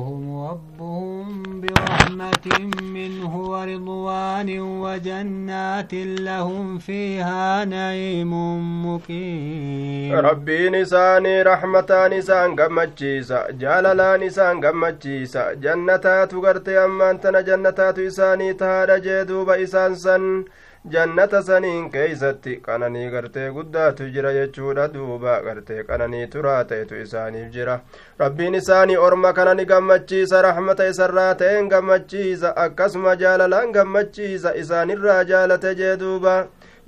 هم ربهم برحمة منه ورضوان وجنات لهم فيها نعيم مقيم. ربي نساني رحمة نسان قمتشيسا جاللا نسان قمتشيسا جنتات غرتي أمان تنا جنتات إساني تهاد جيدوب إسان سن jannata saniin keeysatti qananii gartee guddaatu jira jechuudha duuba gartee qananii turaa ta'etu isaaniif jira rabbiin isaanii orma kana ni gammachiisa raxmata isarraa ta'een gammachiisa akkasuma jaalalaan gammachiisa isaanirraa jaalate jee duuba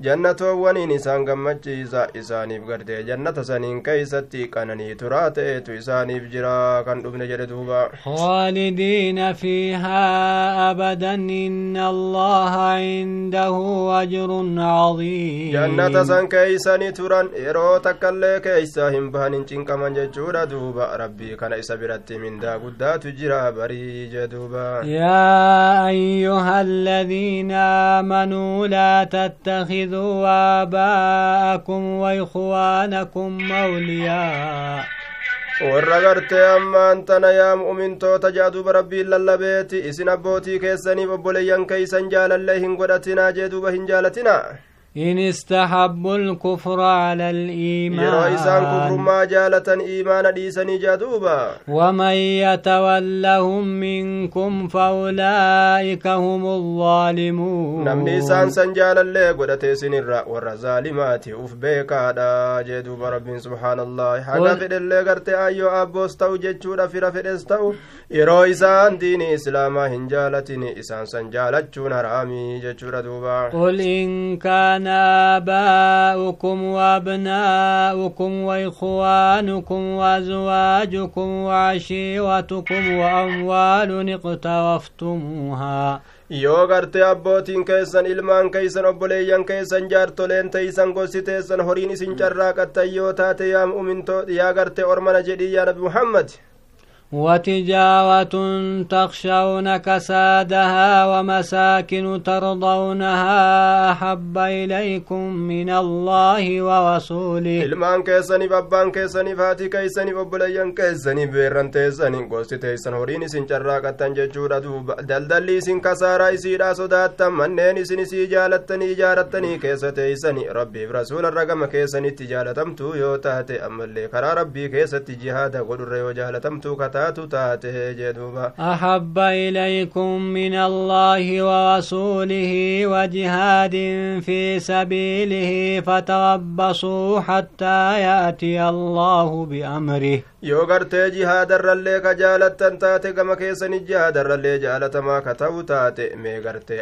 jannatoowwaniin isaan gammachiisa isaaniif gartee jannata saniin keeysatti qananii turaa ta'etu isaaniif jira kan dhufne jedhe duuba خالدين فيها أبدا إن الله عنده أجر عظيم keeysani turan yeroo takkaillee keeysa hin bahan hin cinqaman jechuudha duuba rabbii kana isa biratti mindaa guddaatu jira barii jee duuba يا أيها الذين آمنوا لا تتخذوا آباءكم وإخوانكم أولياء warra gartee ammaan tana yaa mu'mintoota jaa duuba rabbiin lallabeeti isin abbootii keessaniif obboleeyyan keeysan jaalallee hin godhatinaa jee duuba hin jaalatinaa إن استحب الكفر على الإيمان. يا إسان كفر ما جالة إيمان ليسني جدوبا ومن يتولهم منكم فأولئك هم الظالمون. نم نيسان سنجال اللي قد تيسن الرأ والرزالمات. أف بيكا دا جدوبا رب سبحان الله حقا في اللي قرت أيو أبو استو جدشورا في رفل استو يرو إسان دين إسلاما هنجالة نيسان سنجالة چون رامي جدشورا دوبا قل إن كان آباؤكم وأبناؤكم وإخوانكم وأزواجكم وعشيرتكم وأموال اقترفتموها yoo gartee abbootiin keessan ilmaan keeysan obboleeyyan keessan jaartoleen teeysan gosi teessan horiin isin carraaqattan yoo taate yaa mu'mintoo yaa gartee ormana jedhii yaa nabi muhammad وتجارة تخشون كسادها ومساكن ترضونها أحب إليكم من الله ورسوله. إلمان كيساني بابان كيساني فاتي كيساني ببليان كيساني بيران تيساني قوستي تيسان هوريني سن تنججورة دوب دل دلي سيدا سودات تمنين سن سيجالتني جارتني كيسا تيساني ربي برسول الرقم كيساني تجالتم تو يوتاتي أمالي كرا ربي كيسا تجيهاد قدر ريو جالتم كتا أحب إليكم من الله ورسوله وجهاد في سبيله فتربصوا حتى يأتي الله بأمره. يو غرتي جهاد الرلي كجالت تنتاتي كما كيسن جهاد الرلي جالت ما كتو تاتي. مي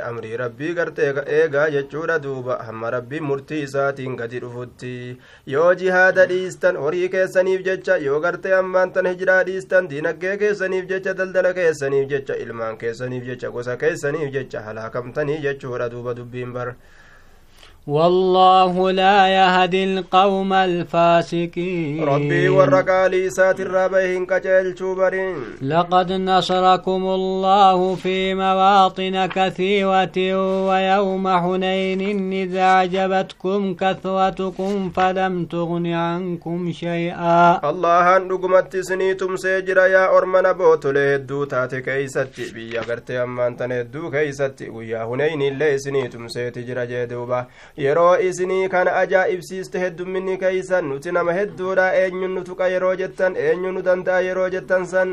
أمري ربي غرتي إيغا جتشورا دوبا. هم ربي مرتي ساتين قدر فتي يو جهاد الإستن وريكي سنيف جتشا يو غرتي أمان تنهجرا الإستن دينا diinaggee keessaniif jecha daldala keessaniif jecha ilmaan keessaniif jecha gosa keessaniif jecha halaakamtanii jechuudha duuba dubbiin bar والله لا يهدي القوم الفاسقين. ربي والرقالي ساتر ربيهن كجيل شوبرين. لقد نصركم الله في مواطن كثيرة ويوم حنين إذا أعجبتكم كثرتكم فلم تغن عنكم شيئا. الله أن رقمت سنيتم سيجر يا أرمنا بوتلي الدو تاتي كيستي. بيا قرتي أمان تنهدو كيساتي ويا حنين اللي سنيتم سيتجر جيدوبا. Yeroo isinii kana ajaa'ibsiiste heddumminni keeysan nuti nama hedduudha eenyun nu tuqa yeroo jettan eenyun nu danda'a yeroo jettan san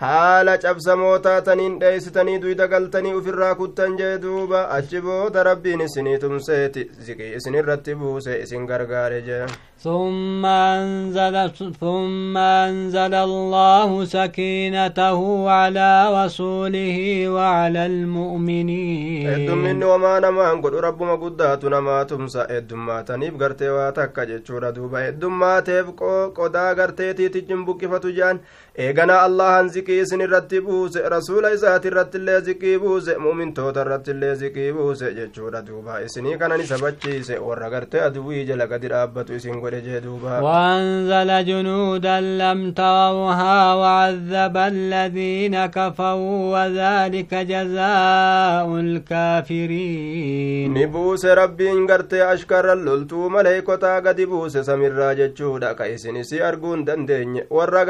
haala cabsamoo taataniin dheeysitanii duyda galtanii ufirraa kuttan jee duuba achi booda rabbiin isinii tumseeti ziqii isinirratti buuse isin gargaare jee ثم أنزل ثم أنزل الله سكينته على رسوله وعلى المؤمنين heddumminni wamaa namaan godhu rabbuma guddaatu namaa tumsa heddummaataniif gartee waa takka jechuudha duuba heddummaateef qodaa garteetiitichin buqqifatu jaan eegana allahan ziqii isin irratti buuse rasuula isaati irratti illee ziqii buuse mu'mintoota irratti illee ziqii buuse jechuudha duuba isinii kanan isa bachiise warra gartee aduwwii jala gadi dhaabbatu isin godhe jee duuba وأنزل جنودا لم تروها وعذب الذين كفروا وذلك جزاء الكافرين نبوس ربي انقرت أشكر اللولتو مليكوتا قد بوس سمرا جتشودا كايسن سي أرقون دندين ورا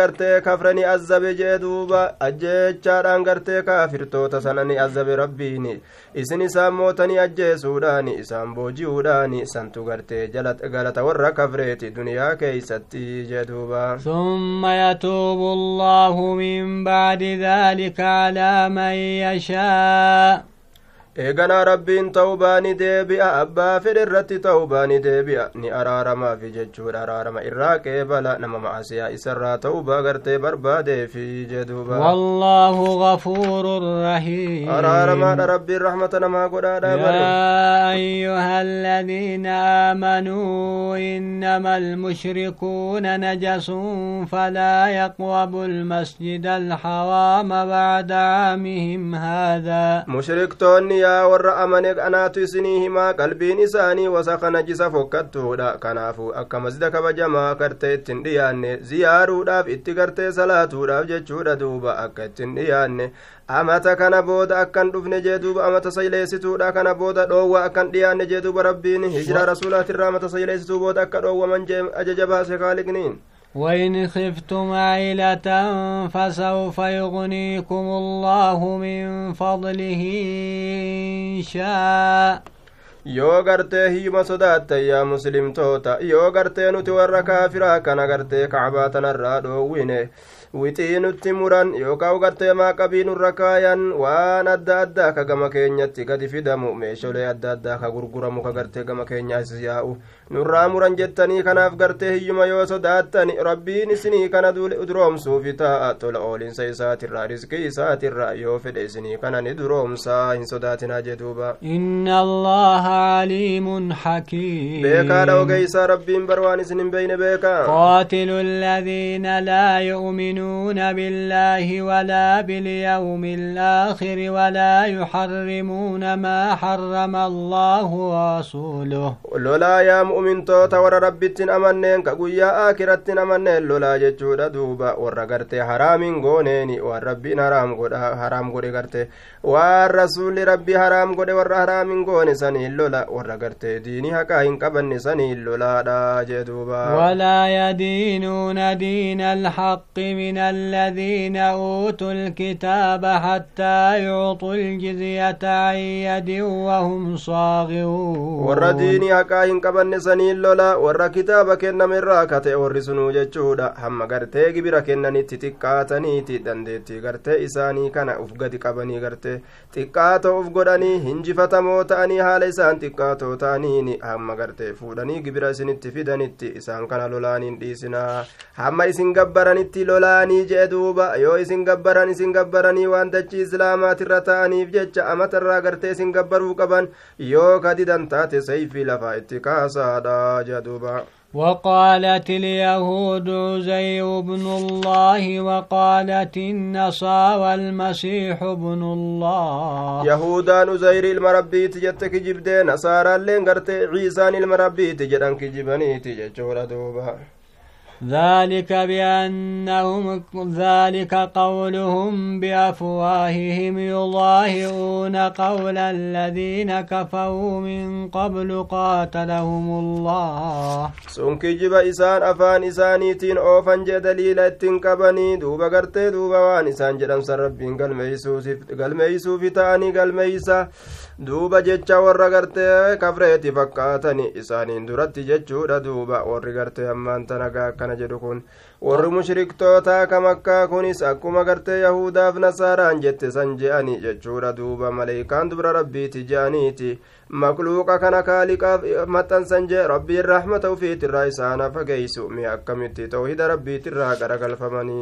قرت كفرني أزب جدوبا أجيتشاران قرت كافر توتا سنني أزب ربيني isin isaan mootanii ajjeesuudhaani isaan booji'uudhaani santu gartee galata warra kafreeti duniyaa keeysatti jedhuuba ثم يتوب الله من بعد ذلك على من يشاء eeganaa rabbiin ta'ubaa ni deebi'a abbaa fedhe irratti ta'ubaa ni deebi'a ni araaramaafi jechuudha araarama irraa qeebala nama macasiyaa isarraa ta'ubaa gartee barbaadeefi jeduuba wallaahu gafuurun rahiim araaramaadha rabbiin rahmata namaa godhaadha yaa ayyuha aladiina aamanuu innama almushrikuuna najasun falaa yaqwabu almasjida alxawaama bacda caamihim haadaa mushriktoonni yaa warra amane anaatu isinii himaa qalbiin isaanii wasaka najisa fokkattuudha kanaafu akka masjida kabajamaa gartee ittin dhiyaanne ziyaaruudhaaf itti gartee salaatuudhaaf jechuudha duuba akka ittin dhiyaanne amata kana booda akkan dhufne jee duuba amata sayleessituudha kana booda dhoowwa akkan dhiyaanne jee duuba rabbiin hijira rasuulaatirraa amata sayleessituu booda akka dhoowwaman jee ajaja baase kaaliqniin وإن خفتم عيلة فسوف يغنيكم الله من فضله إن شاء yoo gartee hiyyuma sodaattan yaa muslimtoota yoo gartee nuti warra kaafiraa kana gartee kacbaa tanarraa dhoowwine wixii nutti muran yookaan gartee maaqabii nurra kaayan waan adda addaa ka gama keenyatti gadi fidamu meeshaalee adda addaa ka gurguramu ka gartee gama keenyaas yaa'u nurraa muran jettanii kanaaf gartee hiyyuma yoo sodaattan rabbiin isinii kana duroomsuufi taa'a tola oolinsa isaatirraa riskii isaatirraa yoo fedhe isinii kana ni duroomsaa hin sodaatinaa jedhuuba inna allaha aliimun hakiim beekaadha ogeysaa rabbiin bar waan isin hin beyne beekaa qaatilu alladhiina laa yu'minuuna billaahi walaa bilyawmi alaakhiri walaa yuxarrimuuna maa xarrama allahu warasuuluh lolaa yaa mu'mintoota warra rabbittin amanneen ka guyyaa aakirattin amanneen lolaa jechuudha duuba warra gartee haraamin gooneeni waan rabbiin haraam godha haraam godhe garte waan rasuulli rabbii haraam godhe warra haraamin goone saniin lola warra gartee diinii haqaa hin qabanne saniin lolaadha jee duuba walaa yadiinuuna diina alxaqi min aladiina uutuu xattaa yucxu ljizyata an yadin wahum saagiruun warra diinii haqaa hin qabanne saniin lola warra kitaaba kennamerraa kate warri sunuu jechuudha hamma gartee gibira kennanitti xiqqaataniiti dandeettii gartee isaanii kana uf gadi qabanii gartee xiqqaatoo uf godhanii hinjifatamoo ta'anii haala isaan xiqqaatoo ta'aniin hamma gartee fuudhanii gibira isinitti fidanitti isaan kana lolaaniin dhiisinaa hamma isin gabbaranitti lolaanii jee duuba yoo isin gabbaran isin gabbaranii waan dachii islaamaatirra ta'aniif jecha amatarraa gartee isin gabbaruu qaban yoo kadidan taate sayfii lafaa itti kaasaadha jee duuba وقالت اليهود عزير بن الله وقالت النصارى المسيح بن الله. يهودان عزير المربيت جتك جبدين نصارى اللين قرت عيسان المربيت جدن كجبنيت جتشورا دوبا. ذلك بأنهم ذلك قولهم بأفواههم يضاهئون قول الذين كفروا من قبل قاتلهم الله. سنكجب إسان أفان إساني تين أوفن جدليل التنكبني دوبا قرتي دوبا وان إسان قال ميسو ربين قل ميسو في تاني قال ميسو duuba jecha warra gartee kafreeti fakkaatani isaaniin duratti jechuudha duuba warri gartee ammaan tanagaa akkana jedhu kun warri mushriktootaa ka makkaa kunis akkuma gartee yahudaaf nasaaraan jette san je'ani jechuudha duuba maleeykaan dubra rabbiiti je'aniiti makluuqa kana kaaliqaaf maxxansan jee rabbiin rahmata ufiitirraa isaana fageeysu mi akkamitti tawhida rabbiitirraa garagalfamanii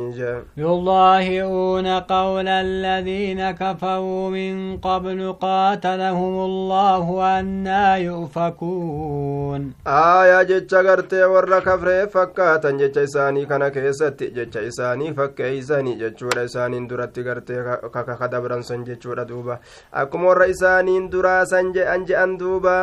يضاهئون قول الذين كفروا من قبل قاتلهم الله أنا يؤفكون آية جتش غرتي ورا كفري فكاتا godhatan jecha isaanii kana keessatti jecha isaanii fakkeeysani jechuudha isaaniin duratti gartee kaka dabran san jechuudha duuba akkuma warra isaaniin duraa san je'an je'an duuba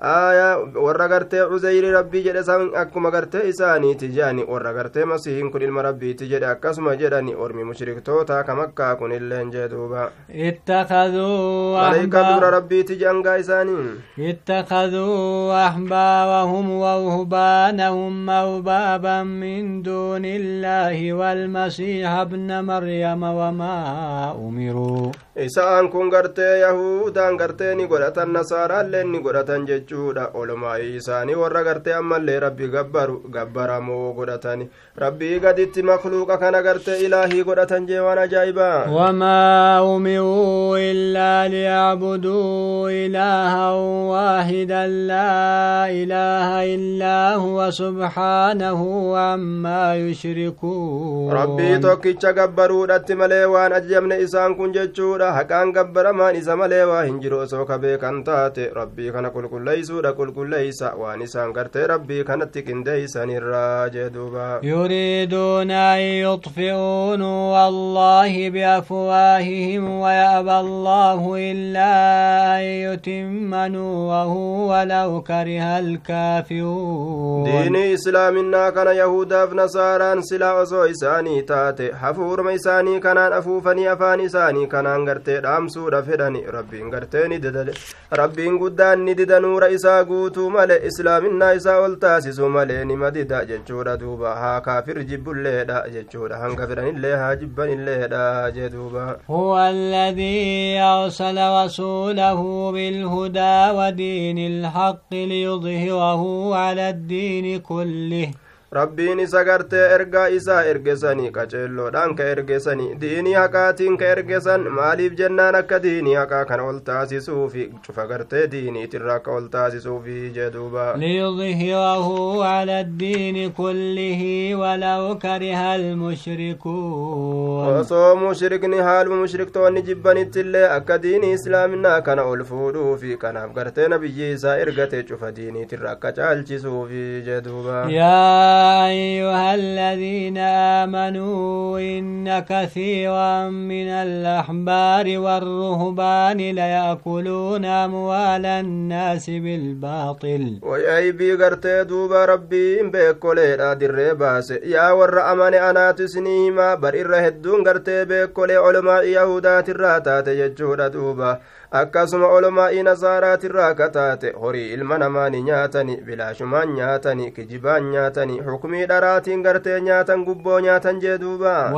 aya warra gartee cuzeyri rabbii jedhe san akkuma gartee isaaniiti jedhani warra gartee masihiin kun ilma rabbiiti jedhe akkasuma jedhani ormi mushriktoota kamakkaa kun illeen jee duuba اتخذوا maleykan dura rabbiiti jedhangaa isaanii اتخذوا أحبارهم ورهبانهم أربابا من دون الله والمسيح ابن مريم وما أمروا isaan kun gartee yahudaan gartee ni godhatan nasaaraallee ni godhatan jechuudha olmaa isaanii warra gartee ammallee rabbi gabbaramoo godhatan rabbii gaditti makluuqa kana gartee ilaahii godhatan jee waan ajaa'ibaa wamaa umiruu illaa liyacbuduu ilaahan waahidan laa ilaaha illaa huwa subhaanahu ammaa yushrikuun. Rabbii tokkicha gabbaruudhatti malee waan ajajamne isaan kun jechuudha. Haqaan gabbaramaan isa malee waa hin jiru. Osoo ka beekan taate rabbii kana qulqulley qulqulleeysuudha qulqulleeysa waan isaan gartee rabbii kanatti qindeeysanirraa jee duuba يريدون أن يطفئوا نور الله بأفواههم ويأبى الله إلا أن يتم نوره ولو كره الكافرون diinii islaaminaa kana yahudaaf nasaaraan silaa osoo isaanii taate hafuurma isaanii kanaan afuufanii afaan isaanii kanaan gartee dhaamsuudha fedhani rabbiin gartee ni dida rabbiin guddaan ni dida nuura isaa guutuu male islaaminaa isaa ol taasisu malee nima dida jechuudha duuba haa kaafir jibbulleedha jechuudha hanga fedhanillee haa jibbanilleedha jee duuba هو الذي أرسل رسوله بالهدى ودين الحق ليظهره على الدين كله rabbiin isa gartee ergaa isaa ergesanii qaceelloodhaan ka ergesanii diinii haqaatiin ka ergesan maaliif jennaan akka diinii haqaa kana ol taasisuufi cufa gartee diiniitirra akka ol taasisuufi jee duuba ليظهره على الدين كله ولو كره المشركون osoo mushrikni haaluma mushriktoonni jibbanittillee akka diinii islaaminaa kana ol fuudhuufi kanaaf gartee nabiyyi isaa ergate cufa diiniitirra akka caalchisuufi jee duuba يا أيها الذين آمنوا إن كثيرا من الأحبار والرهبان ليأكلون أموال الناس بالباطل. ويا إبي دوبا ربي بيكولي بيكول دري الرباس يا ور أمان أنا تسنيما بر الدون قرتي بيكول علماء يهودات الراتات يجهد دوبا. akkasuma olomaa'ii nasaaraatirraa kataate. Horii ilma namaani nyaatani bilaashumaan nyaatani kijibaan nyaatani xukumii dharaatiin gartee nyaatan gubboo nyaatan jee duuba.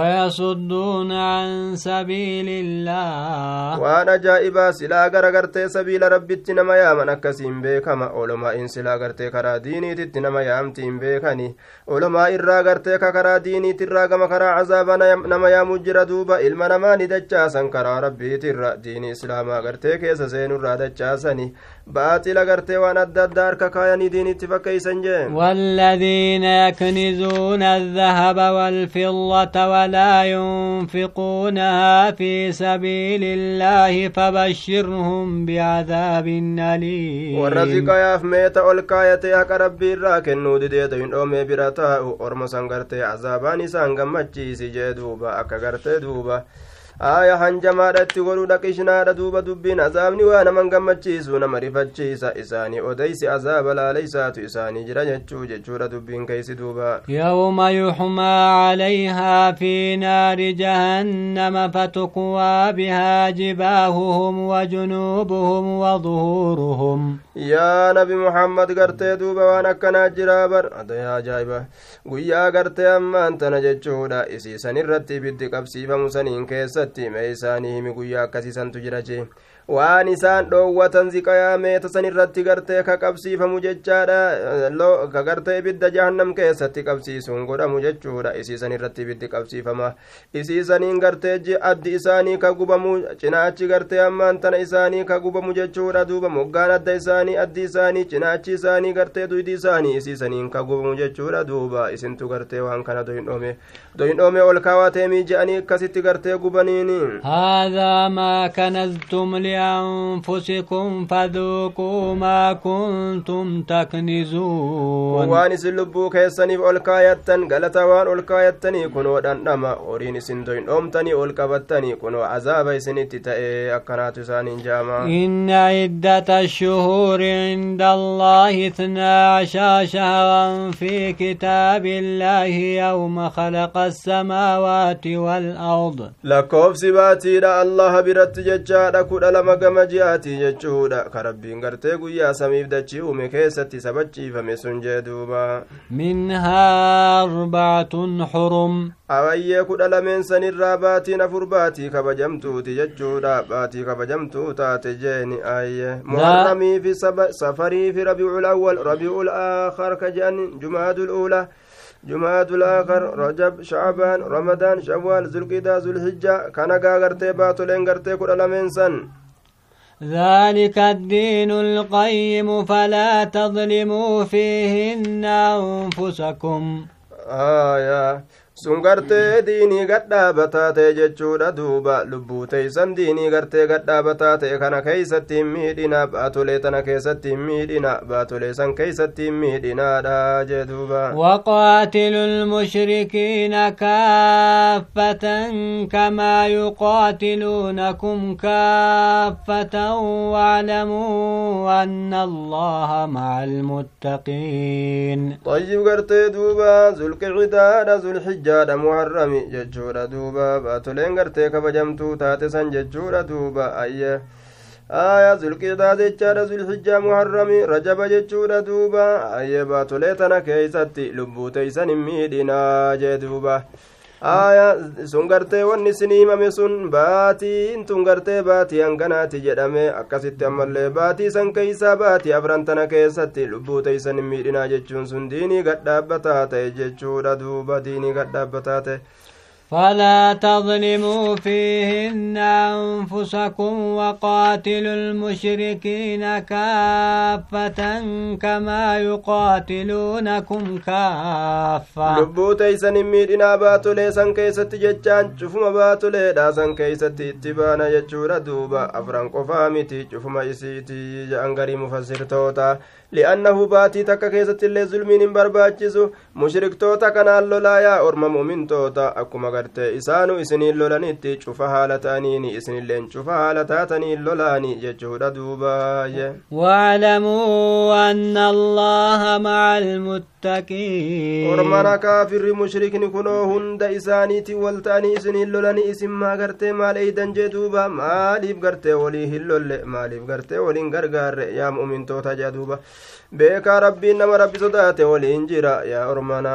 Waan ajaa'ibaa silaa gara gartee sabiila rabbitti nama yaaman akkasiin beekama. Olomaa'iin silaa gartee karaa diiniititti nama yaamti beekani. Olomaa irraa gartee ka karaa diiniitirraa gama karaa cazaaba nama yaamu jira duuba. Ilma namaani dachaasan karaa rabbiitirra. Diini islaamaa gartee gartee keessa seenurraa dachaasani baaxila gartee waan adda addaa harka kaayanii diinitti fakkeeysan jee والذين يكنزون الذهب والفضة ولا ينفقونها في سبيل الله فبشرهم بعذاب أليم warra ziqayaaf meeta ol kaayatee haqa rabbii irraa kennuu dideeta hin dhoomee bira taa'u orma san gartee azaabaan isaan aaya hanjamaadha itti godhuudha qishinaadha duuba dubbiin azaabni waa naman gammachiisu nama rifachiisa isaanii odeysi azaaba laaleysaatu isaanii jira jechuu jechuudha dubbiin keeysi duuba يوم يحمى عليها في نار جهنم فتقوى بها جباههم وجنوبهم وظهورهم yaa nabi muhammad gartee duuba waan akkanaa jiraa bar adayaa ajaa'iba guyyaa gartee ammaan tana jechuudha isiisan irratti ibiddi qabsiifamu saniin keessatti himi guyyaa akkasiisantu jira jee waan isaan dhoowwatan ziqayaa meeta san irratti gartee ka qabsiifamu jechaadha ka gartee ibidda jahannam keessatti qabsiisuun godhamu jechuudha isiisan irratti ibiddi qabsiifama isiisaniin gartee addi isaanii ka gubamu cinaachi gartee ammaan tana isaanii ka gubamu jechuudha duuba moggaan adda isaanii addi isaanii cinaachi isaanii gartee duydi isaanii isiisaniin ka gubamu jechuudha duuba isintu gartee waan kana doyin dhoome doyin dhoome ol kaawateemii je'anii akkasitti gartee gubaniini لأنفسكم فذوقوا ما كنتم تكنزون. وان سلبو كيسن بالكايتن غلطا وان الكايتن يكونوا دندما اورين سندوين اومتني اولكبتني كونوا عذاب سنتي تا اكنات سان جاما ان عده الشهور عند الله 12 شهرا في كتاب الله يوم خلق السماوات والارض لكوف سباتي الله برت ججاد lama gama ji'aatii jechuudha ka rabbiin gartee guyyaa samiif dachii uume keessatti sabachiifame sun jee duuba منها أربعة حرم awayyee kudha lameen sanirraa baatiin afur baatii kabajamtuuti jechuudha baatii kabajamtuu taate jeeni ayye muharramii fi safarii fi rabiicul awwal rabiicul aakhar ka je'an jumaadul uula jumaadul aakhar rajab shacbaan ramadaan shawwaal zulqidaa zulhijja kana gaa gartee baatoleen gartee kudha lameen san ذلك الدين القيم فلا تظلموا فيهن أنفسكم. آية. Sun gartee diinii gadhaabataa ta'e jechuudha duuba lubbuu teeysan diinii gartee gadhaabataa ta'e kana keeysatti hin miidhina baatolee tana keessatti hin miidhina baatolee san keeysatti hin miidhinaadha jee duuba وقاتلوا المشركين كافة كما يقاتلونكم كافة واعلموا أن الله مع المتقين طيب gartee duuba zulqicidaadha zulxijjaadha muharrami jechuudha duuba. Baatoleen gartee kabajamtuu taate san jechuudha duuba. Ayye. Aya zulqidaa jechaadha zulxijjaa muharrami rajaba jechuudha duuba. Ayye baatolee tana keeysatti lubbuu teeysan hin miidhinaa jee duuba aya sun gartee wanni isin himame sun baatiin tun gartee baatii hanganaati jedhame akkasitti ammallee baatii san keeysaa baatii afran tana keessatti lubbuu teeysan hin miidhinaa jechuun sun diinii gadhaabbataa ta'e jechuudha duuba diinii gadhaabbataa ta'e فلا تظلموا فيهن أنفسكم وقاتلوا المشركين كافة كما يقاتلونكم كافة. لبوت إيسان إميرنا باتو ليسان كيسات جتشان شوفوا ما باتو ليسان كيسات اتبانا يتشورا دوبا أفران قفامتي شوفوا ما إسيتي جانغري مفسر توتا لأنه باتي تكا كيسات اللي ظلمين برباتشيسو مشرك توتا كان اللولايا أورما مؤمن توتا أكو gartee isaanu isiniin lolanitti cufa haala ta'aniini isinilleen cufa haala taataniin lolaani jechuudha duubaaye أن الله مع المتقين ormana kaafirri mushrikni kunoo hunda isaaniiti wal ta'anii isiniin lolanii isin maa gartee maal eeydan jee duuba maaliif gartee walii hin lolle maaliif gartee waliin gargaarre yaa mu'mintoota jee duuba beekaa rabbiin nama rabbi sodaate waliin jira yaa ormana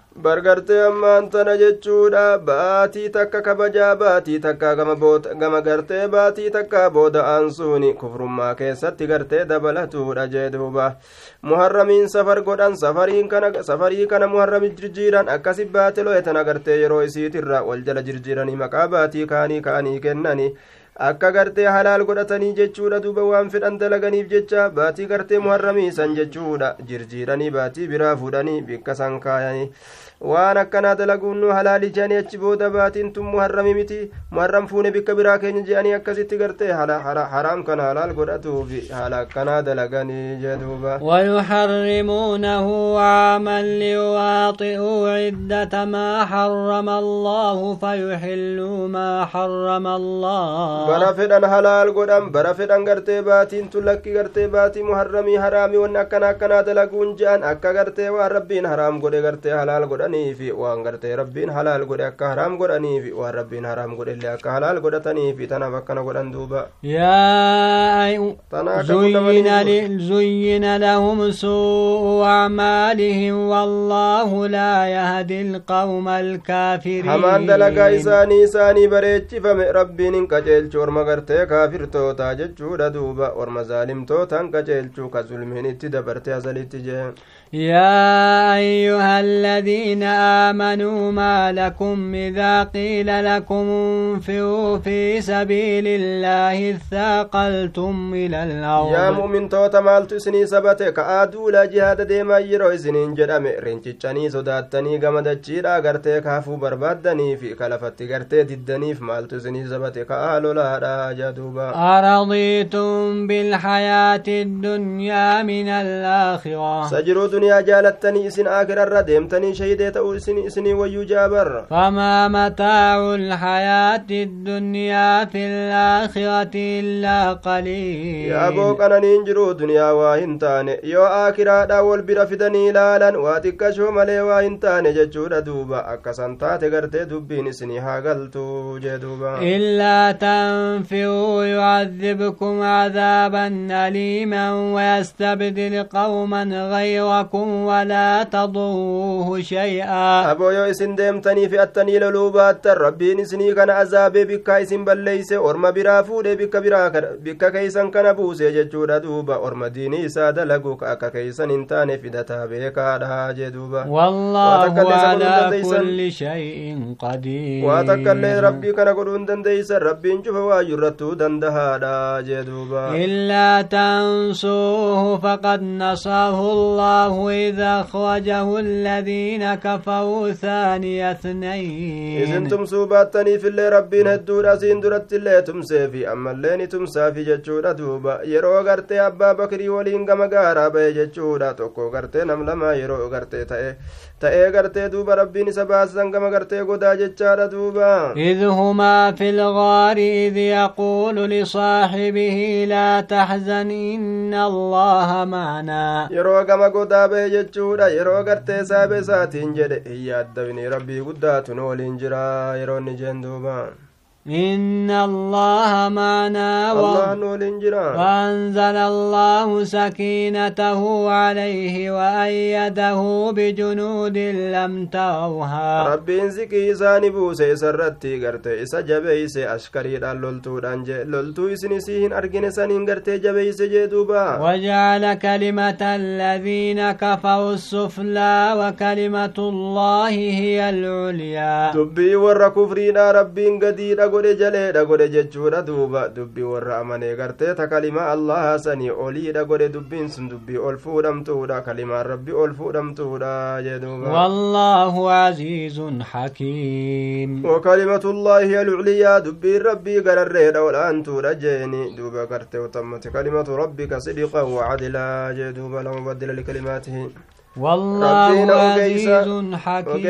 Bargartee ammaan tana jechuudha baatii takka kabajaa baatii takka gama gartee baatii takka booda'aan suuni kufrummaa keessatti gartee dabalatuudha jee duuba muharramiin safar godhan safarii kana muharrami jirjiiran akkasi baate lo'etan agartee yeroo isiitirra wal jala jirjiiranii maqaa baatii kaanii ka'anii kennanii akka gartee halaal godhatanii jechuudha duuba waan fedhan dalaganiif jecha baatii gartee muharramii jechuudha jirjiiranii baatii biraa fuudhanii bikka san kaayanii waan akkanaa dalaguun nu halaali jedhanii achi booda baatiin tun muharrami miti muharram fuune bikka biraa keenya jedhanii akkasitti gartee haraam kana halaal godhatuufi haala akkanaa dalaganii jedhuuba ويحرمونه عاما ليواطئوا عدة ما حرم الله فيحلوا ما حرم الله bara fedhan halaal godhan bara fedhan gartee baatiin tun lakki gartee baatii muharramii haraamii wanni akkana akkanaa dalaguun je'an akka gartee waan rabbiin haraam godhe godhaniifi waan gartee rabbiin halaal godhe akka haraam godhaniifi waan rabbiin haraam godhe illee akka halaal godhataniifi tanaaf akkana godhan duuba زين, لهم سوء أعمالهم والله لا يهدي القوم الكافرين hamaan dalagaa isaanii isaanii bareechifame rabbiin hin qajeelchu orma gartee kaafirtootaa jechuudha duuba orma zaalimtootaan qaceelchuu ka zulmiin itti dabarte asalitti jee يا أيها الذين آمنوا ما لكم إذا قيل لكم انفروا في سبيل الله اثاقلتم إلى الأرض. يا مؤمن توتا مالتو إسني سبتك آدولا جهاد ديما يرو إسنين جرم رنچچني صداتني غمدچيرا غرتي كافو بربادني في كلفتي غرتي ددنيف مالتو إسني سبتك آلو لا جدوبا أرضيتم بالحياة الدنيا من الآخرة. سجروا jaalattanii isin aakirarra deemtanii shahidee ta'uu isinii wayyuu jaabarra famaa mataacu lxayaati iddunyaa fi laakhirati illaa qaliil yaaboo qananiin jiru duniyaa waa hin taane yoo aakiraadha wal bira fidanii ilaalan waa xiqqashoo malee waa hin taane jechuudha duuba akkasan taate gartee dubbiin isinii haa galtu jee duuba illaa tanfiruu yucadibkum cadaaban لكم ولا تضروه شيئا. أبو يو إسن ديمتني في أتني للوبات ربين إسني كان عذاب بكا إسن بليس. أرم برا فود بكا برا بكا كيسن كان بوس ججورا دوبا. أرم ديني ساد لقوك أكا كيسن انتان فدتا بيكا دا جدوبا والله على كل شيء قدير. واتكالي ربي كان قدون دنديس ربين شوف واجرتو دندها دا جدوبا إلا تنسوه فقد نصاه الله إذا أخرجه الذين كفروا ثاني اثنين إذن تمسوا باتني في اللي ربين هدود أسين درت اللي تمسي في أما اللي تمسا في جتشورا دوبا يرو غرتي أبا بكري ولين غم غارا بي جتشورا توكو غرتي نملما يرو غرتي تأي ta'ee gartee duuba rabbiin isa baasan gama gartee godaa jechaadha duuba إذ هما في الغار إذ يقول لصاحبه لا تحزن إن الله معنا yeroo gama godaa ba'e jechuudha yeroo gartee saabe isaatiin jedhe hin yaaddabini rabbii guddaatu nu waliin jira yeroo inni jeen duuba إن الله معنا وأنزل الله سكينته عليه وأيده بجنود لم تروها. ربين زكي إساني بوسي سرتي غرتي إسا جبيسي أشكري لولتو دانجي لولتو إسني سيهن أرجن سنين غرتي جبيسي جدوبا وجعل كلمة الذين كفروا السفلى وكلمة الله هي العليا. دبي ور كفرينا ربين قدير godhe jaleedha godhe jechuudha duuba dubbii warra amanee gartee ta kalimaa allaha sanii oliidha godhe dubbiin sun dubbii ol fuudhamtuudha kalimaan rabbi ol fuudhamtuudha jee duuba wallaahu aziizun hakiim وكلمة الله العليا دبي ربي قرريد والأنتو جيني دوبا كرتي وتمت كلمة ربك صدقا وعدلا جي دوبا لا مبدل لكلماته والله عزيز حكيم.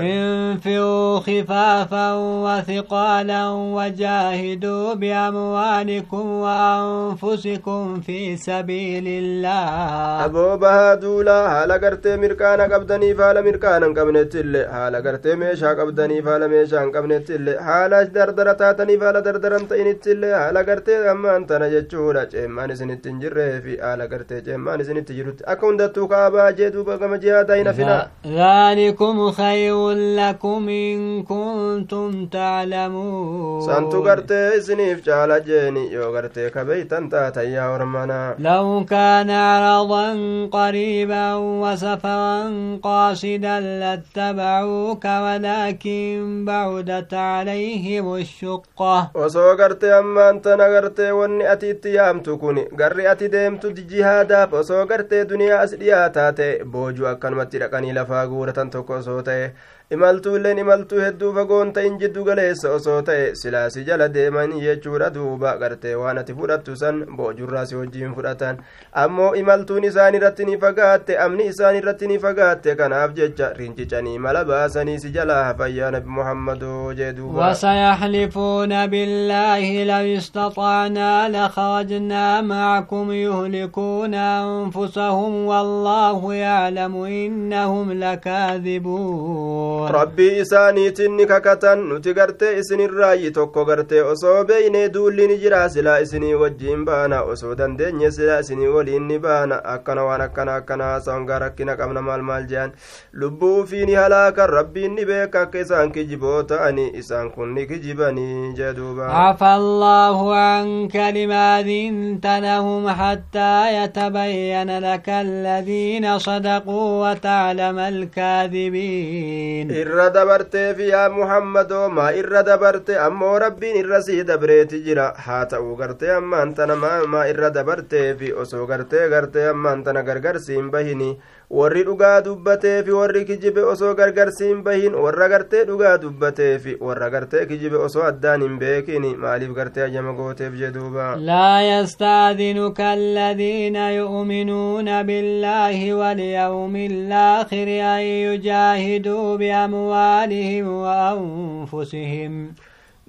انفروا خفافا وثقالا وجاهدوا بأموالكم وأنفسكم في سبيل الله. أبو بهادولا هالا قرتي مركانا قبدني فالا مركانا قبنت اللي هالا قرتي ميشا قبدني فالا ميشا قبنت اللي هالا دردرة تاتني فالا دردرة تينت اللي هالا قرتي أما أنت نجتشورا جيمان سنتين جره في. هالا قرتي جيمان isinitti jirutti akka hundattuu kaabaa jee duuba gama jihaadaa hin hafina ذلكم خير لكم إن كنتم تعلمون santu gartee isiniif caala jeeni yoo gartee kabeytan taatan yaa ormana لو كان عرضا قريبا وسفرا قاصدا لاتبعوك ولكن بعدت عليهم الشقة osoo gartee ammaan tana gartee wanni ati itti yaamtu kun garri ati deemtu jihaadaaf osoo osoo gartee duniyaa as dhiyaataa ta'e boojuu akkanumatti dhaqanii lafaa guuratan tokko osoo ta'e imaltuulleen imaltuu hedduu fagoon ta'in jiddu galeessa osoo ta'e silaasi jala deeman jechuudha duuba gartee waan ati fudhattu san boojurraa si wajjiin fudhatan ammoo imaltuun isaan irratti ni fagaatte amni isaan irratti ni fagaatte kanaaf jecha rincicanii mala baasanii si jalaa hafayyaa nabi muhammadoo jee duuba وسيحلفون بالله لو استطعنا لخرجنا معكم يهلكون أنفسهم والله يعلم إنهم لكاذبون rabbii isaaniitiin ni kakatan nuti gartee isinirraayi tokko gartee osoo beeynee duulli ni jira silaa isinii wajjiin baana osoo dandeenye silaa isinii waliin ni baana akkana waan akkana akkana haasa'ongaa rakkina qabna maal maal jehan lubbuu ufii ni halaakan rabbiin ni beeka akka isaan kijiboo ta'anii isaan kun ni kijibanii jee duuba عفى الله عنك لما ذنت لهم حتى يتبين لك الذين صدقوا وتعلم الكاذبين irra dabarteef yaa muhammadoo maa irra dabarte ammoo rabbiin irra sii dabreeti jira haa ta'uu gartee ammaan tana maa irra dabarteef osoo gartee gartee ammaan tana gargar siin bahini warri dhugaa dubbateefi warri kijibe osoo gargarsiin bahin warra gartee dhugaa dubbateefi warra gartee kijibe osoo addaan hin beekin maaliif gartee ajama gooteef jeduuba لا يستاذنك الذين يؤمنون بالله واليوم الآخر أن يجاهدوا بأموالهم وأنفسهم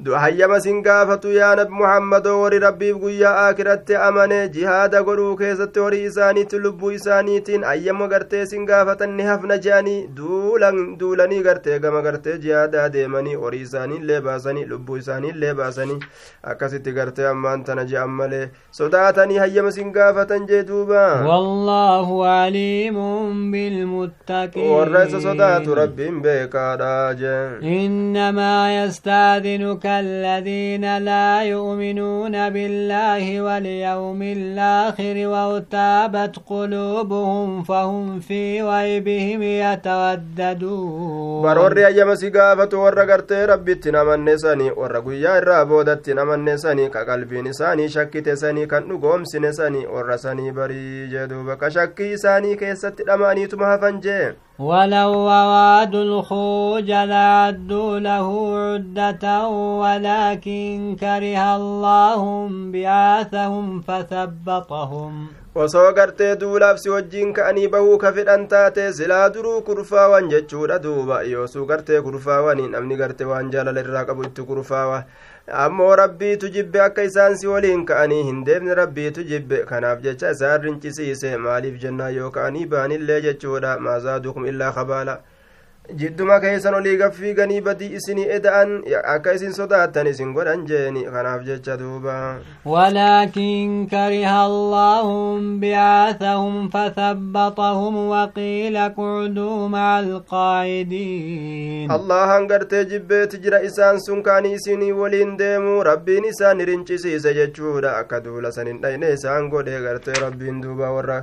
hayyama sin gaafatu yaa nabi muhammadoo warri rabbiif guyyaa aakiratti amane jihaada godhuu keessatti horii isaaniitti lubbuu isaaniitiin hayyama gartee sin gaafatan ni hafna je'anii duulanii gartee gama gartee jihaadaa deemanii horii isaaniillee baasanii lubbuu isaaniillee baasanii akkasitti gartee ammaan tana je'an malee sodaatanii hayyama sin gaafatan jee duuba wallaahu aliimun bilmuttaqiin warra isa sodaatu rabbiin beekaadha jee innamaa كالذين لا يؤمنون بالله واليوم الآخر وارتابت قلوبهم فهم في ويبهم يترددون. برور يا جمس قافة ورقرت ربي تنام النساني ورقو يا رابودة تنام النساني كقلب نساني شك تساني كان نقوم سنساني ورساني بري جدوبك شك ساني كيست الأماني تمها فنجي ولو أرادوا الخروج لعدوا له عدة ولكن كره الله بعاثهم فثبطهم osoo gartee duulaaf si wajjiin ka'anii bahuu ka fedhan taate silaa duruu kurfaawan jechuudha duuba yoosuu gartee kurfaawanii namni gartee waan jaalala irraa qabu itti kurfaawa ammoo rabbiitu jibbe akka isaan si waliin ka'anii hin deemne rabbiitu jibbe kanaaf jecha isaan rincisiise maaliif jennaa yoo ka'anii baanillee jechuudha maazaadukum illaa kabaala jidduma keessan olii gaffiiganii badii isinii eda'an akka isin sodaattan isin godhan jeeni kanaaf jecha duuba ولكن كره الله بعاثهم فثبطهم وقيل اقعدوا مع القاعدين allahan gartee jibbeeti jira isaan sun kaanii isinii waliin deemuu rabbiin isaan rincisiise jechuudha akka duula san hin dhayne isaan godhe gartee rabbiin duuba warra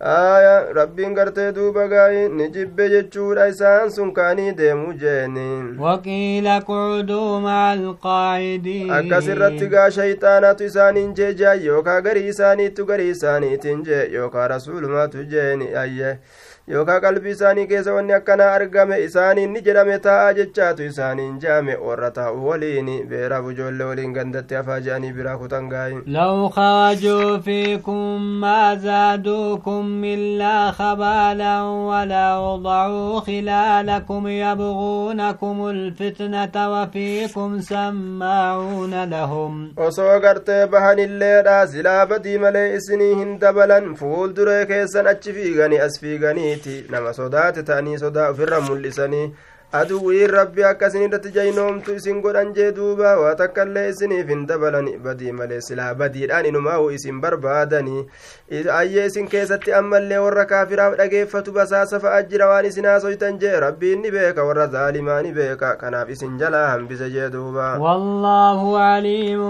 aya rabbiin gartee duuba gaayi ni jibbe jechuudha isaan sun kaanii deemu jeeni اقعدوا مع القاعدين akkas irratti gaa shayxaanatu isaaniin jee jaa yookaa garii isaaniittu garii isaaniitiin jee yookaa rasuulumaatu jeeni ayye yookaa qalbii isaanii keessa wanni akkanaa argame isaaniin ni jedhame taa'a jechaatu isaaniin je'ame warra taa'u waliin beeraaf ijoollee waliin gandatti hafaa je'anii biraa kutan gaayi خرجوا فيكم ما لكم إلا خبالا ولا وضعوا خلالكم يبغونكم الفتنة وفيكم سماعون لهم. وسو قرت بحن الليل أزلا بدي ملي إسني هندبلا فول دريكي سنأتش فيغني أسفيغني تي. نما صدات تاني صدا في الرمو لساني aduwwiin rabbi akkasin irratti jaynoomtu isin godhan jee duuba waa takkaillee isiniif hin dabalan badii malee silaa badiidhaan inumaahu isin barbaadanii ayyee isin keessatti ammallee warra kaafiraaf dhageeffatu basaasa fa'a jira waan isin haasoytan jee rabbiin ni beeka warra zaalimaa ni beeka kanaaf isin jalaa hambise jee duuba والله عليم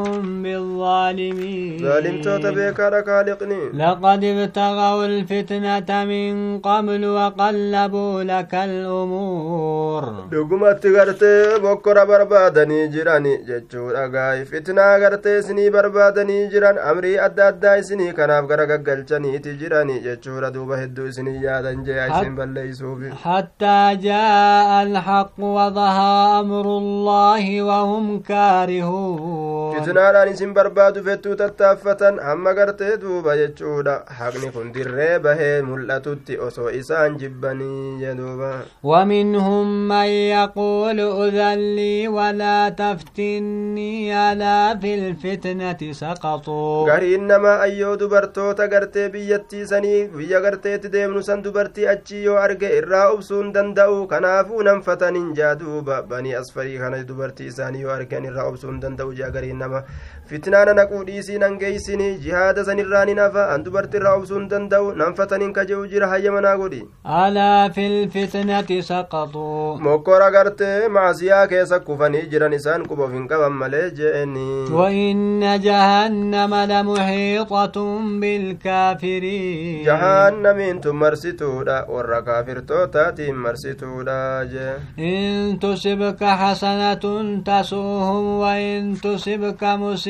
بالظالمين zaalimtoota beekaadha kaaliqni لقد ابتغوا الفتنة من قبل وقلبوا لك الأمور dhugumatti gartee bokkora barbaadanii jiran jechuudha gaay fitnaa gartee isinii barbaadanii jiran amrii adda addaa isinii kanaaf gara gaggalchaniiti jiran jechuudha duuba hedduu isinii yaadan jee isin balleeysuuf حتى جاء الحق وظهر أمر الله وهم كارهون fitnaadhaan isin barbaadu fettuu tattaaffatan hamma gartee duuba jechuudha haqni kun dirree bahee mul'atutti osoo isaan jibbanii jedhuuba ومنهم من يقول أذن لي ولا تفتني ألا في الفتنة سقطوا. قري إنما أيو دبرتو تقرتي بيتي سني في قرتي تديم نسان دبرتي أجيو أرق إرى أبسون دندو كنافو نمفتن جادو بني أسفري خانج دبرتي ساني وأرقين إرى أبسون دندو جا قري إنما fitnaana naquu dhiisii nan geeysini jihaada sanirraa nin hafa an dubartii irraa obsuun danda'u nanfatanin kaje'u jira hayya manaa godhi alaa fi lfitnati saqaxuu mokkora gartee maasiyaa keessa kufanii jiran isaan quba of hin qaban malee je'eni وإن جهنم لمحيطة بالكافرين jahannamiin tun marsituudha warra kaafirtootaatiin marsituudha jee إن تصبك حسنة تسؤهم وإن تصبك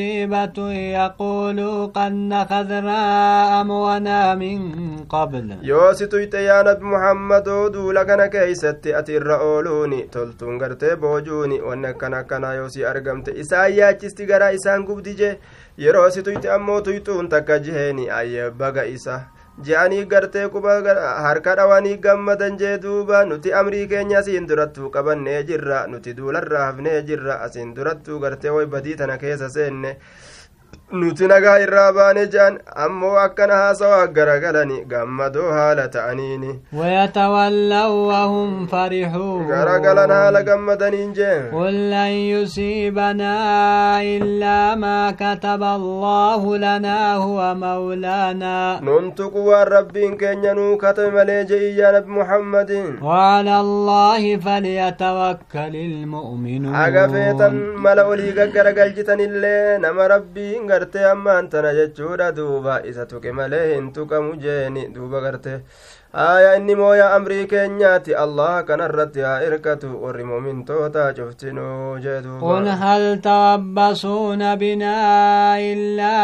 عجيبة يقول قد نخذنا أموانا من قبل. يوسي يا نبي محمد دولك أنا كيست أتي الرؤولوني. تلتون غرتي بوجوني وانك أنا كنا يوسي أرغمت. إسايا تستغرى إسان قبدي جي. يروسي تويت أمو تكجهيني. أي بغا إسا. Je'anii gartee quba harka dhawanii gammadan jee duuba nuti amrii keenya asiin durattuu qabannee jirra nuti duularraa hafnee jirra asiin durattuu gartee way badii tana keessa seenne nuti nagaa irraa baane je'an ammoo akkana haasawaa garagalani gammadoo haala ta'aniini ويتولوا وهم فرحون garagalan haala gammadaniin jee قل لن يصيبنا إلا ما كتب الله لنا هو مولانا nuntuqu waan rabbiin keenya nuu katabe malee je'iyyaa nabi muhammadin وعلى الله فليتوكل المؤمنون haga feetan mala olii gaggaragalchitanillee nama rabbiin gartee ammaan tana jechuudha duuba isa tuqe malee hin tuqamu jeeni duuba gartee aya inni mooya amrii keenyaati allah kanarratti haa irkatu warri mumintoota cuftinuu قل duuba هل تربصون بنا إلا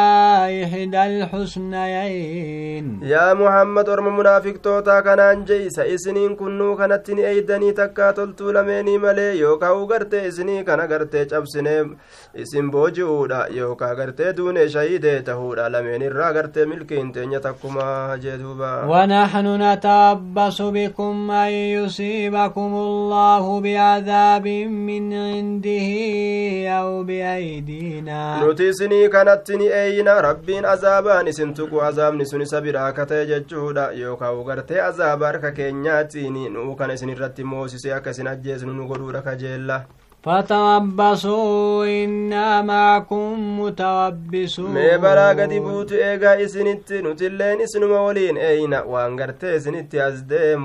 إحدى الحسنيين yaa muhammad orma munaafiqtoota kanaan jeeysa isiniin kunnuu kanatti ni eeydanii takkaa toltuu lameenii malee yookaa u gartee isinii kana gartee cabsinee isin booji'uudha yookaa gartee duune shahiidee tahuudha lameen irraa gartee milkiin teenya takkumaa jee نتربص بكم أن يصيبكم الله بعذاب من عنده أو بأيدينا isinii kanatti ni eeyina rabbiin azaabaan isin tuqu azaabni sun isa biraa katee jechuudha yookaa u gartee azaaba harka keenyaatiin nuu kana isin فتربصوا إنا معكم متربصون. مي برا قد بوت إيغا إسنت نتلين إسن مولين أين وانغرت إسنت أزدم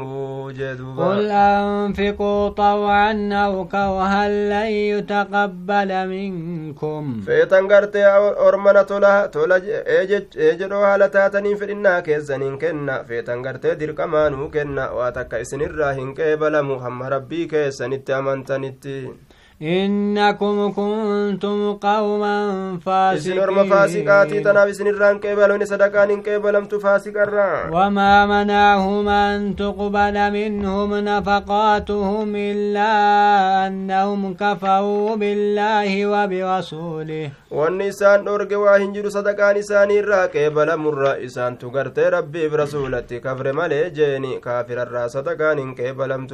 جدوبا قل أنفقوا طوعا أو كوها لن يتقبل منكم. في غرت أرمنا تولا تولا إيجروا على تاتنين فرنا كيزنين كنا في غرت دير كمان كنا واتك إسن الراهن كيبلا محمد ربي كيسنت أمنتنتين إنكم كنتم قوما فاسقين. إسنور مفاسقاتي تنابي سنران كيبل وني صدقان كيبل لم تفاسق وما منعهم أن تقبل منهم نفقاتهم إلا أنهم كفروا بالله وبرسوله. والنسان نورك واهنجر صدقان إسان الرأي كيبل مر إسان تقرت ربي برسولتي. كفر مالي جيني كافر الرأي صدقان كيبل لم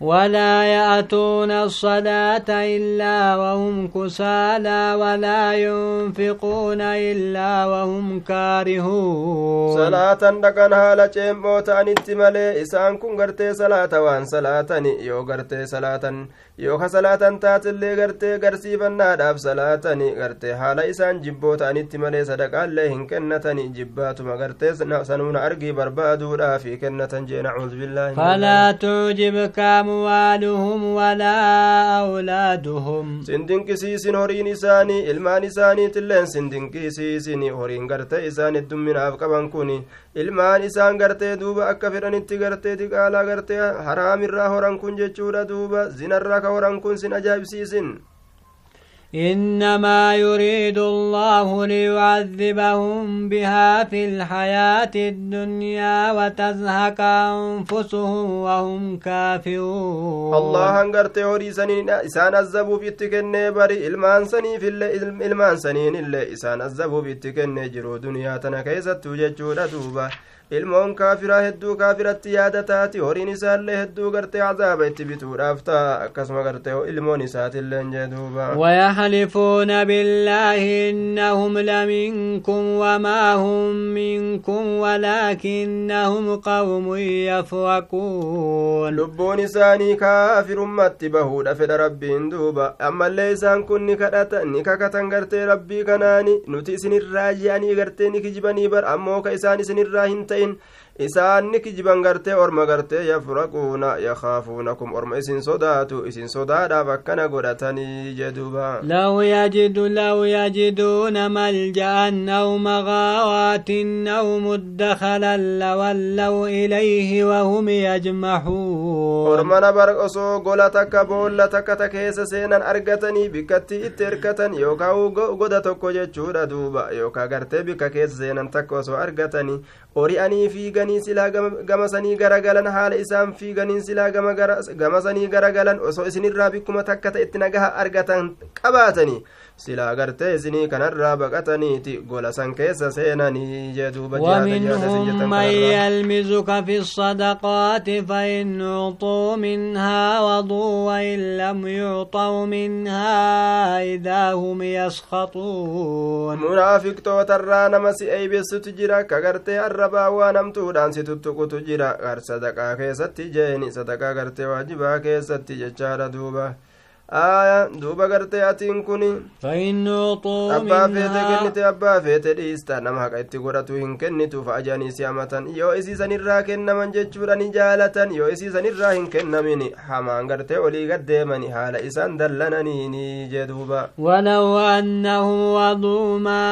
ولا يأتون الصدقان إلا وهم كسالى ولا ينفقون إلا وهم كارهون. صلاة دقنها لجيم بوتا نتمالي إسان غرتي صلاة وان صلاة يو غرتي صلاة yooka salaatan taatillee gartee garsiifannaadhaaf salaatani gartee haala isaan jibboo ta'anitti malee sadaqaallee hin kennatani jibbaatuma gartee sanuuna argii barbaaduudhaafi kennatan jee nacuudu billaahi فلا تعجبك أموالهم ولا أولادهم sindinqisiisin horiin isaanii ilmaan isaaniitilleen sindinqisiisin horiin gartee isaan heddumminaaf qaban kun ilmaan isaan gartee duuba akka fedhanitti gartee diqaalaa gartee haraamirraa horan kun jechuudha duuba zinarraa ka horan kun sin ajaa'ibsiisin إنما يريد الله ليعذبهم بها في الحياة الدنيا وتزهق أنفسهم وهم كافرون allahan gartee horii saniin isaan azzabuuf itti kennee bari ilmaan saniifillee ilmaan saniinillee isaan azzabuuf itti kennee jiru duniyaa tana keessattuu jechuudha duuba ilmoon kaafiraa hedduu kaafiratti yaada taati horiin isaallee hedduu gartee cazaaba itti bituudhaaf ta'a akkasuma gartee ilmoon isaatilleen jee duuba ويحلفون بالله إنهم لمنكم وما هم منكم ولكنهم قوم يفرقون lubbuun isaanii kaafirummatti bahuudha fedha rabbiin duuba ammallee isaan kun ni kadhata ni kakatan gartee rabbii kanaani nuti isinirraa ji'anii gartee ni kijibanii bar ammoo ka isaan isinirraa hin ta'in isaan ni kijiban gartee orma gartee yafraquuna yakaafuunakum orma isin sodaatu isin sodaadhaaf akkana godhatanii jeduuba لو يجد لو يجدون ملجأ أو مغاوات أو مدخلا لولوا إليه وهم يجمحون ormana bar osoo gola takka boolla takka ta keessa seenan argatanii bikkatti itti erkatan yookaa goda tokko jechuudha duuba yookaa gartee bikka keessa seenan takka osoo argatanii ori'anii fiiganii silaa gama sanii garagalan haala isaan fiiganiin silaa gama sanii garagalan osoo isinirraa bikkuma takka ta itti nagaha argatan qabaatanii silaa gartee isinii kanarraa baqataniiti. Gola san keessa seenanii jeduuba ومنهم من يلمزك في الصدقات فإن أعطوا منها وضوا وإن لم يعطوا منها إذا هم يسخطون. منافق توترى نمسي أي بست جرا كغرتي الربا ونمتودان ستتقت جرا غر صدقا كيستي جيني صدقا غرتي واجبا ججار دوبا aya duuba gartee atiin kun abbaa feete kennite abbaa feete dhiista nama haqa itti godhatu hin kennitu fa'ajanii si hamatan yoo isiisanirraa kennaman jechuudha ni jaalatan yoo isiisanirraa hin kennamin hamaan gartee olii gaddeemani haala isaan dallananiini jee duuba ولو أنهم وضوا ما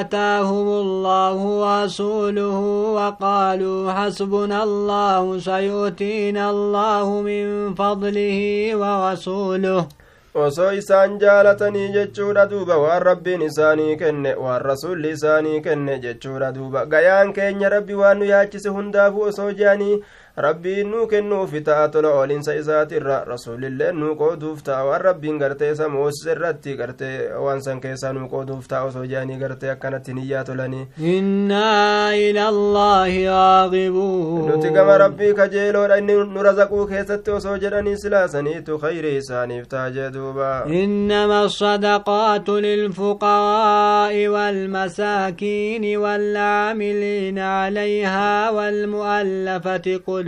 آتاهم الله ورسوله وقالوا حسبنا الله سيؤتينا الله من فضله ورسوله osoo isaan jaalatanii jechuudha duuba waan rabbiin isaanii kenne waan rasulli isaanii kenne jechuudha duuba gayaan keenya rabbi waan nu yaachise hundaafu osoo jeanii rabbiin nuu kennuufi ta'a tola oolinsa isaatirra rasuulillee nuu qooduuf ta'a waan rabbiin gartee isa moosise irratti gartee waan san keessaa nuu qooduuf ta'a osoo jeanii gartee akkanatti niyyaa tolanii innaa ila allaahi raagibuun nuti gama rabbii kajeeloodha inni nu razaquu keessatti osoo jedhanii silaasaniitu khayrii isaaniif ta'a jee duuba إنما الصدقات للفقراء والمساكين والعاملين عليها والمؤلفة قلوبهم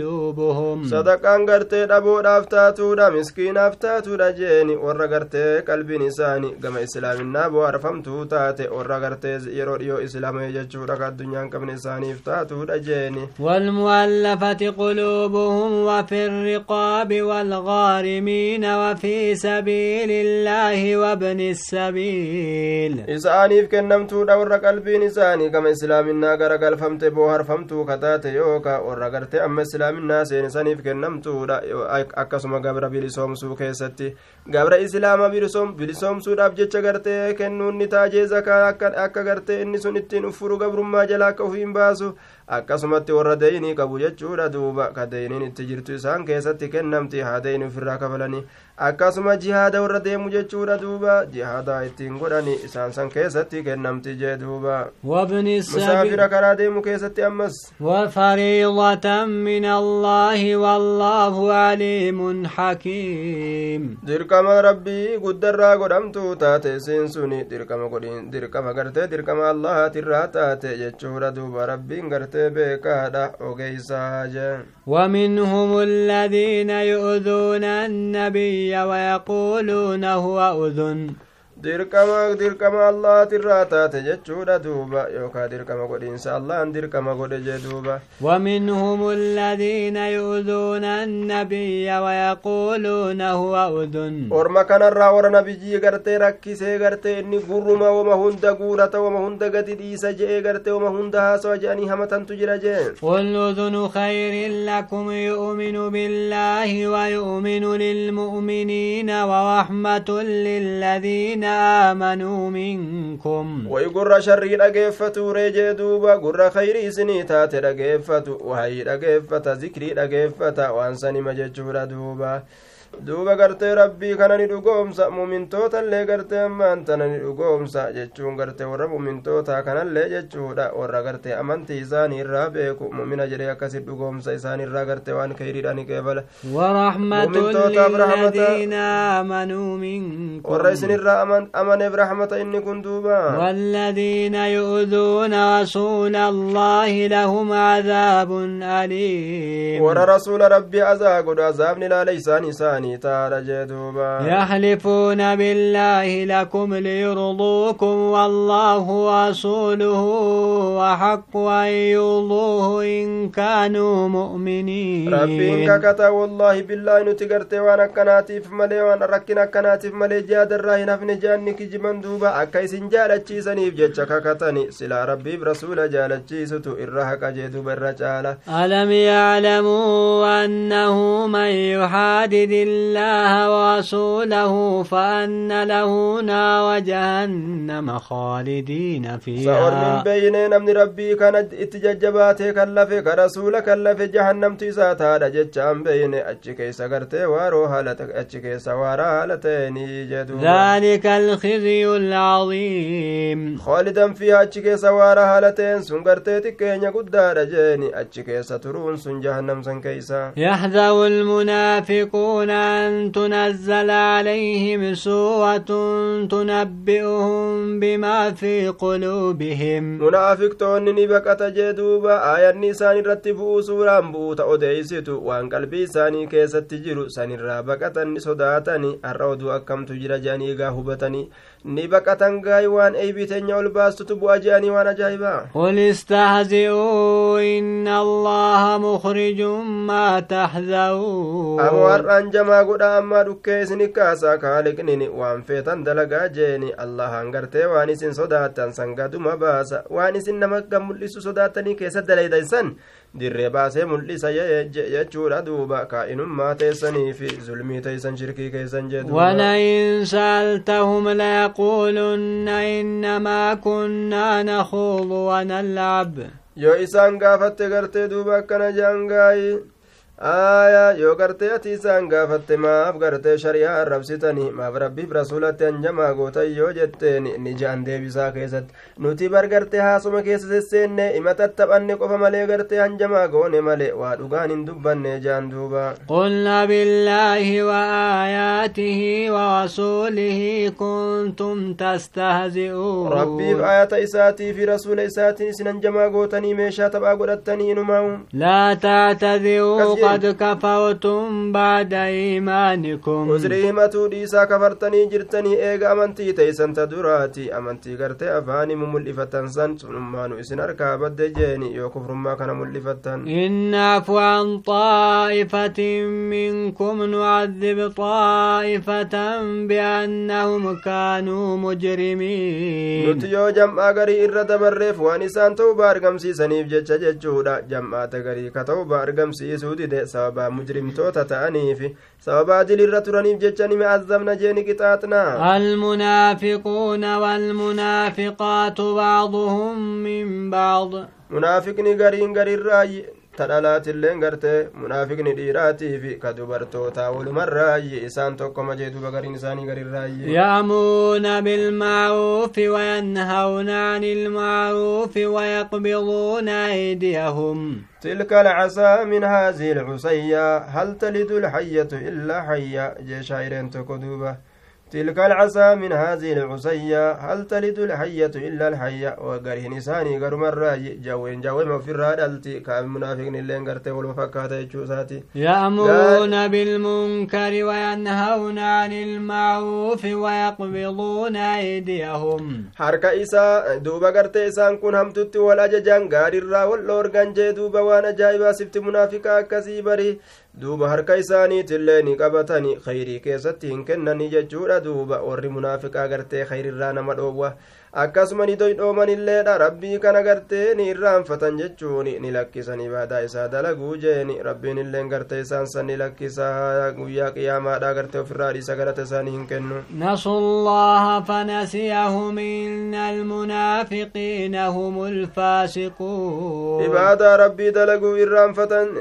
sadaqaan gartee dhabuudhaaf taatuudha miskiinaaf taatuudha jeeni warra gartee qalbiin isaanii gama islaaminaa bohaarfamtuu taate warra gartee yeroo dhiyoo islaamee jechuudha ka addunyaan qabne isaaniif taatuudha jeeni والمؤلفة قلوبهم وفي الرقاب والغارمين وفي سبيل الله وابن السبيل isaaniif kennamtuudha warra qalbiin isaanii gama islaaminaa garagalfamte bohaarfamtuu kataate yooka warra gartee amma islaaminaa seenisaniif kennamtuudha akkasuma gabra bilisoomsuu keessatti gabra islaama bilisoomsuudhaaf jecha gartee kennuun ni taajee zakaa akka gartee inni sun ittiin uffuru gabrummaa jalaa akka ufiin baasu akkasumatti warra deeyinii qabu jechuudha duuba ka deeyiniin itti jirtu isaan keessatti kennamti haa deeyini ofirraa kafalanii akkasuma jihaada warra deemu jechuudha duuba jihaada ittiin godhani isaan san keessatti kennamti jee duuba musaafira karaa deemu keessatti ammas وفريضة من الله والله عليم حكيم dirqama rabbii guddarraa godhamtu taate isiin suni dirqama godhin dirqama gartee dirqama allahaatirraa taate jechuudha duuba rabbiin gartee beekaadha ogeeysaa jee ومنهم الذين يؤذون النبي ويقولون هو أذن dirqama dirqama allahaatirraa taate jechuudha duuba yookaa dirqama godhiinsa allahan dirqama godhe jee duuba ومنهم الذين يؤذون النبي ويقولون هو أذن orma kanarraa warra nabiyyii gartee rakkisee gartee inni gurruma wama hunda guurata wama hunda gadi dhiisa je'ee gartee wama hunda haasawa je'anii hamatantu jira jee قل أذن خير لكم يؤمن بالله ويؤمن للمؤمنين ورحمة للذين آمنوا منكم. ويقر شر رجفة رجد وقر خير سنيتا رجفة وهي رجفة ذكر رجفة وأنسني مجد دوبا duuba gartee rabbii kana ni dhugoomsa mumintootallee gartee ammaan tana ni dhugoomsa jechuun gartee warra mumintoota kanallee jechuudha warra gartee amantii isaanii irraa beeku mumina jedhee akkasit dhugoomsa isaan irraa gartee waan kayriidha ni qeebala warra isin irraa amaneef rahmata inni kun duuba والذين يؤذون رسول الله لهم عذاب أليم ورى رسول ربي أزاق عذاب لا ليسان إساني جدوبا يحلفون بالله لكم ليرضوكم والله ورسوله وحق أن يرضوه إن كانوا مؤمنين. ربي ككتا والله بالله نتقرت وأنا كناتيف ملي وانا ركنا كناتيف ملي جاد الراهن افن جانك جمن دوبا أكيس جالتشيسنيف جتش ككتني. سلا ربي برسول جالتشيسة إرهك جدوب الرجالة ألم يعلموا أنه من يحادد الله ورسوله فأن له نار جهنم خالدين فيها. سأر من بين نمن ربي كانت اتججباتي كلف كرسول كلف جهنم تيسات هذا جتشان بين. أجكي سقرتي وارو هالتك أجكي سوارا هالتيني جدو ذلك الخزي العظيم. خالدا فيها أجكي سوارا هالتين سنقرتي تكينيا قدار جيني. أجكي سترون سن جهنم سن كيسا. يحذر المنافقون أن تنزل عليهم سورة تنبئهم بما في قلوبهم. منافق توني بكت جدوبا آية نيسان رتبوا سورة بوتا أديستو وان قلبي ساني كيست تجرو ساني رابكة صداتني الرود أكم تجرى جاني غاهبتني ni baqatan gaay waan eeybii teenya ol baastutu bu'a je'anii waan ajaa'ibaa قل استهزئوا إن الله مخرج ما تحذرون. أمو har'aan namaa godha ammaa dhukkee isinit kaasaa kaaliqnin waan feetan dalagaa jeeni. Allahan gartee waan isin sodaattan sangaduma baasa. Waan isin nama kan mul'isu sodaattanii keessa dalaydaysan dirree baasee mul'isa jechuudha duuba. Kaa'inummaa teessanii fi zulmii teessan shirkii keessan jeewalain saaltahum layaquulunna innamaa kunnaa nahuudu wanallab yoo isaan gaafatte gartee duuba akkana jaangaayi aayaa yoo gartee ati isaan gaafatte maaf gartee shari'aa arrabsitanii maaf rabbiif rasuulatti hanjamaa gootan yoo jetteen ni jaan deebisaa keessatti nuti bar gartee haasuma keessa sesseenne ima tattaphanne qofa malee gartee hanjamaa goone malee waa dhugaan hin dubbanne jaan duuba قلنا بالله وآياته ورسوله كنتم تستهزئون rabbiif ayata isaatii fi rasuula isaatiin isin hanjamaa gootanii meeshaa taphaa godhattanii inumaa لا تعتذروا قد كفرتم بعد إيمانكم himatuu dhiisaa kafartanii jirtanii eega amantii teeysan ta duraati amantii gartee afaanii mumul'ifatan san sunummaanu isin harkaa badde jeeni yoo kufrummaa kana mul'ifattan إن نعفو عن طائفة منكم نعذب طائفة بأنهم كانوا مجرمين nuti yoo jam'aa garii irra dabarreef waan isaan ta'uba argamsiisaniif jecha jechuudha jam'aata garii ka dide sababaa mujrimtoota ta'aniif sababaa dilirra turaniif jecha nime azabna jeeni qixaaxna المنافقون والمنافقات بعضهم من بعض munaafiqni gariin garirraa tadhalaatilleen gartee munaafiqni dhiiraatiifi ka dubartootaa walumarraayyi isaan tokkoma jee duba gariin isaanii garirraayyi يأمرون بالمعروف وينهون عن المعروف ويقبضون أيديهم تلك العصا من هذه العصية هل تلد الحية إلا حية جي شاعرين تكدوبة تلك العصا من هذه العصية هل تلد الحية إلا الحية؟ وقرين إساني قرم الرأي جوين جوين في الرادلتي كان منافقين اللي انقرتي والمفكات يجوساتي يأمرون بالمنكر وينهون عن المعروف ويقبضون أيديهم. isaa duuba gartee isaan kun hamtutti wal ajajaan gaariirraa wal dhoorgan jee duuba waan ajaa'ibaa sifti munaafiqaa akkasii bari duuba harka isaaniitillee ni qabatani khayrii keessatti hin kennani jechuudha duuba warri munaafiqaa gartee khayrirraa nama dhoowwa akkasuma ni doydhooman illeedha rabbii kana gartee ni irraanfatan jechuun ni lakkisan ibaadaa isaa dalaguu jeen rabbiin illeen gartee isaan san ni lakkisa. Guyyaa qiyaamaadha gartee ofirraa dhiisa galata isaanii hin kennu. Nasu llaha fanasiyahum inna almunaafiqiina hum ulfaasiquun ibaadaa rabbii dalaguu irraanfatan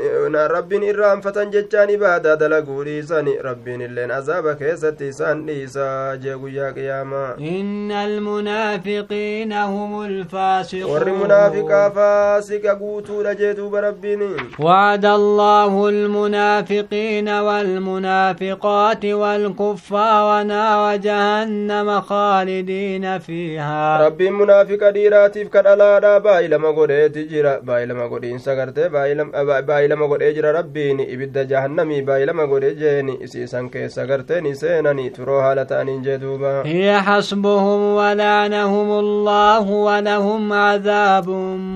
rabbiin irraanfatan jechaan ibaadaa dalaguu dhiisan rabbiin illeen azaaba keessatti isaan dhiisa jee guyyaa qiyaamaa inna almunaafiqiina المنافقين هم الفاسقون. ور منافقا فاسق قوتوا لجيتوا بربين وعد الله المنافقين والمنافقات والكفار نار جهنم خالدين فيها. ربي منافق ديراتي فكر ألا دا بايل ما قد اتجرى بايل ما قد انسكرت بايل ما قد اجرى ربين ابد جهنم بايل ما قد اجيني اسي سنكي سكرتني سينني تروها لتاني جدوبا هي حسبهم ولعنهم لهم الله ولهم عذاب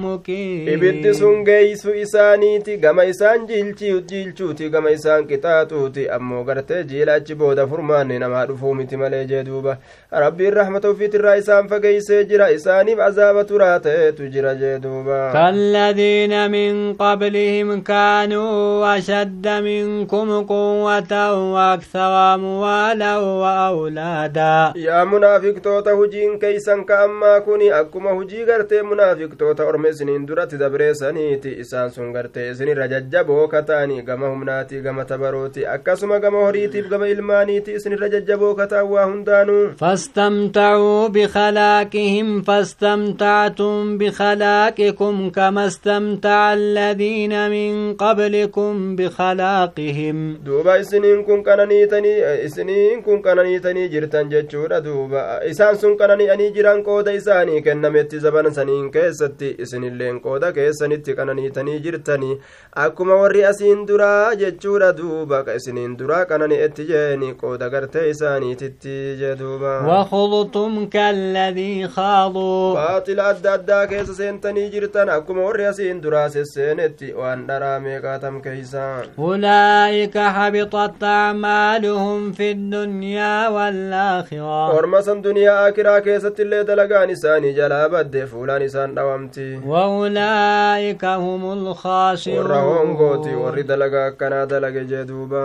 مقيم. إبت سنجيس إساني تي غم إسان جيلتي جيلتو تي غم إسان كتاتو تي أمو غرت جيلا جبو دفرمان نما رفوم تي ملي جدوبا ربي الرحمة في ترى إسان فقيس جرى إساني بعذاب ترات تجرى جدوبا كالذين من قبلهم كانوا أشد منكم قوة وأكثر أموالا وأولادا يا منافق توتا هجين كيسان ka ammaa kun akkuma hujii gartee munaafiqtoota orma isiniin duratti dabreessaniiti isaan sun gartee isinirra jajjaboo kata'anii gama humnaati gama tabarooti akkasuma gama horiitiif gama ilmaaniiti isinirra jajjaboo kata'an waa hundaanuu فاستمتعوا بخلاقهم فاستمتعتم بخلاقكم كما استمتع الذين من قبلكم بخلاقهم duuba isiniin kun qananiitanii isiniin kun qananiitanii jirtan jechuudha duuba isaan sun qanani'anii jiran qooda isaanii kennametti zaban saniin keessatti isinilleen qooda keessanitti qananiitanii jirtanii akkuma warri asiin duraa jechuudha duuba ka isiniin duraa qanani'etti jeeni qooda gartee isaaniititti jee duuba وخضتم كالذي خاضوا adda addaa keessa seentanii jirtan akkuma warri asiin duraa sesseenetti waan dharaa meeqaatam keeysaa أولئك حبطت أعمالهم في الدنيا والآخرة san duniyaa akiraa keessatti illee dalagaan isaanii jalaa badde fuulaan isaan dhawamti وأولئك هم warra hongooti الخاسرون warri dalagaa akkanaa dalage jee duuba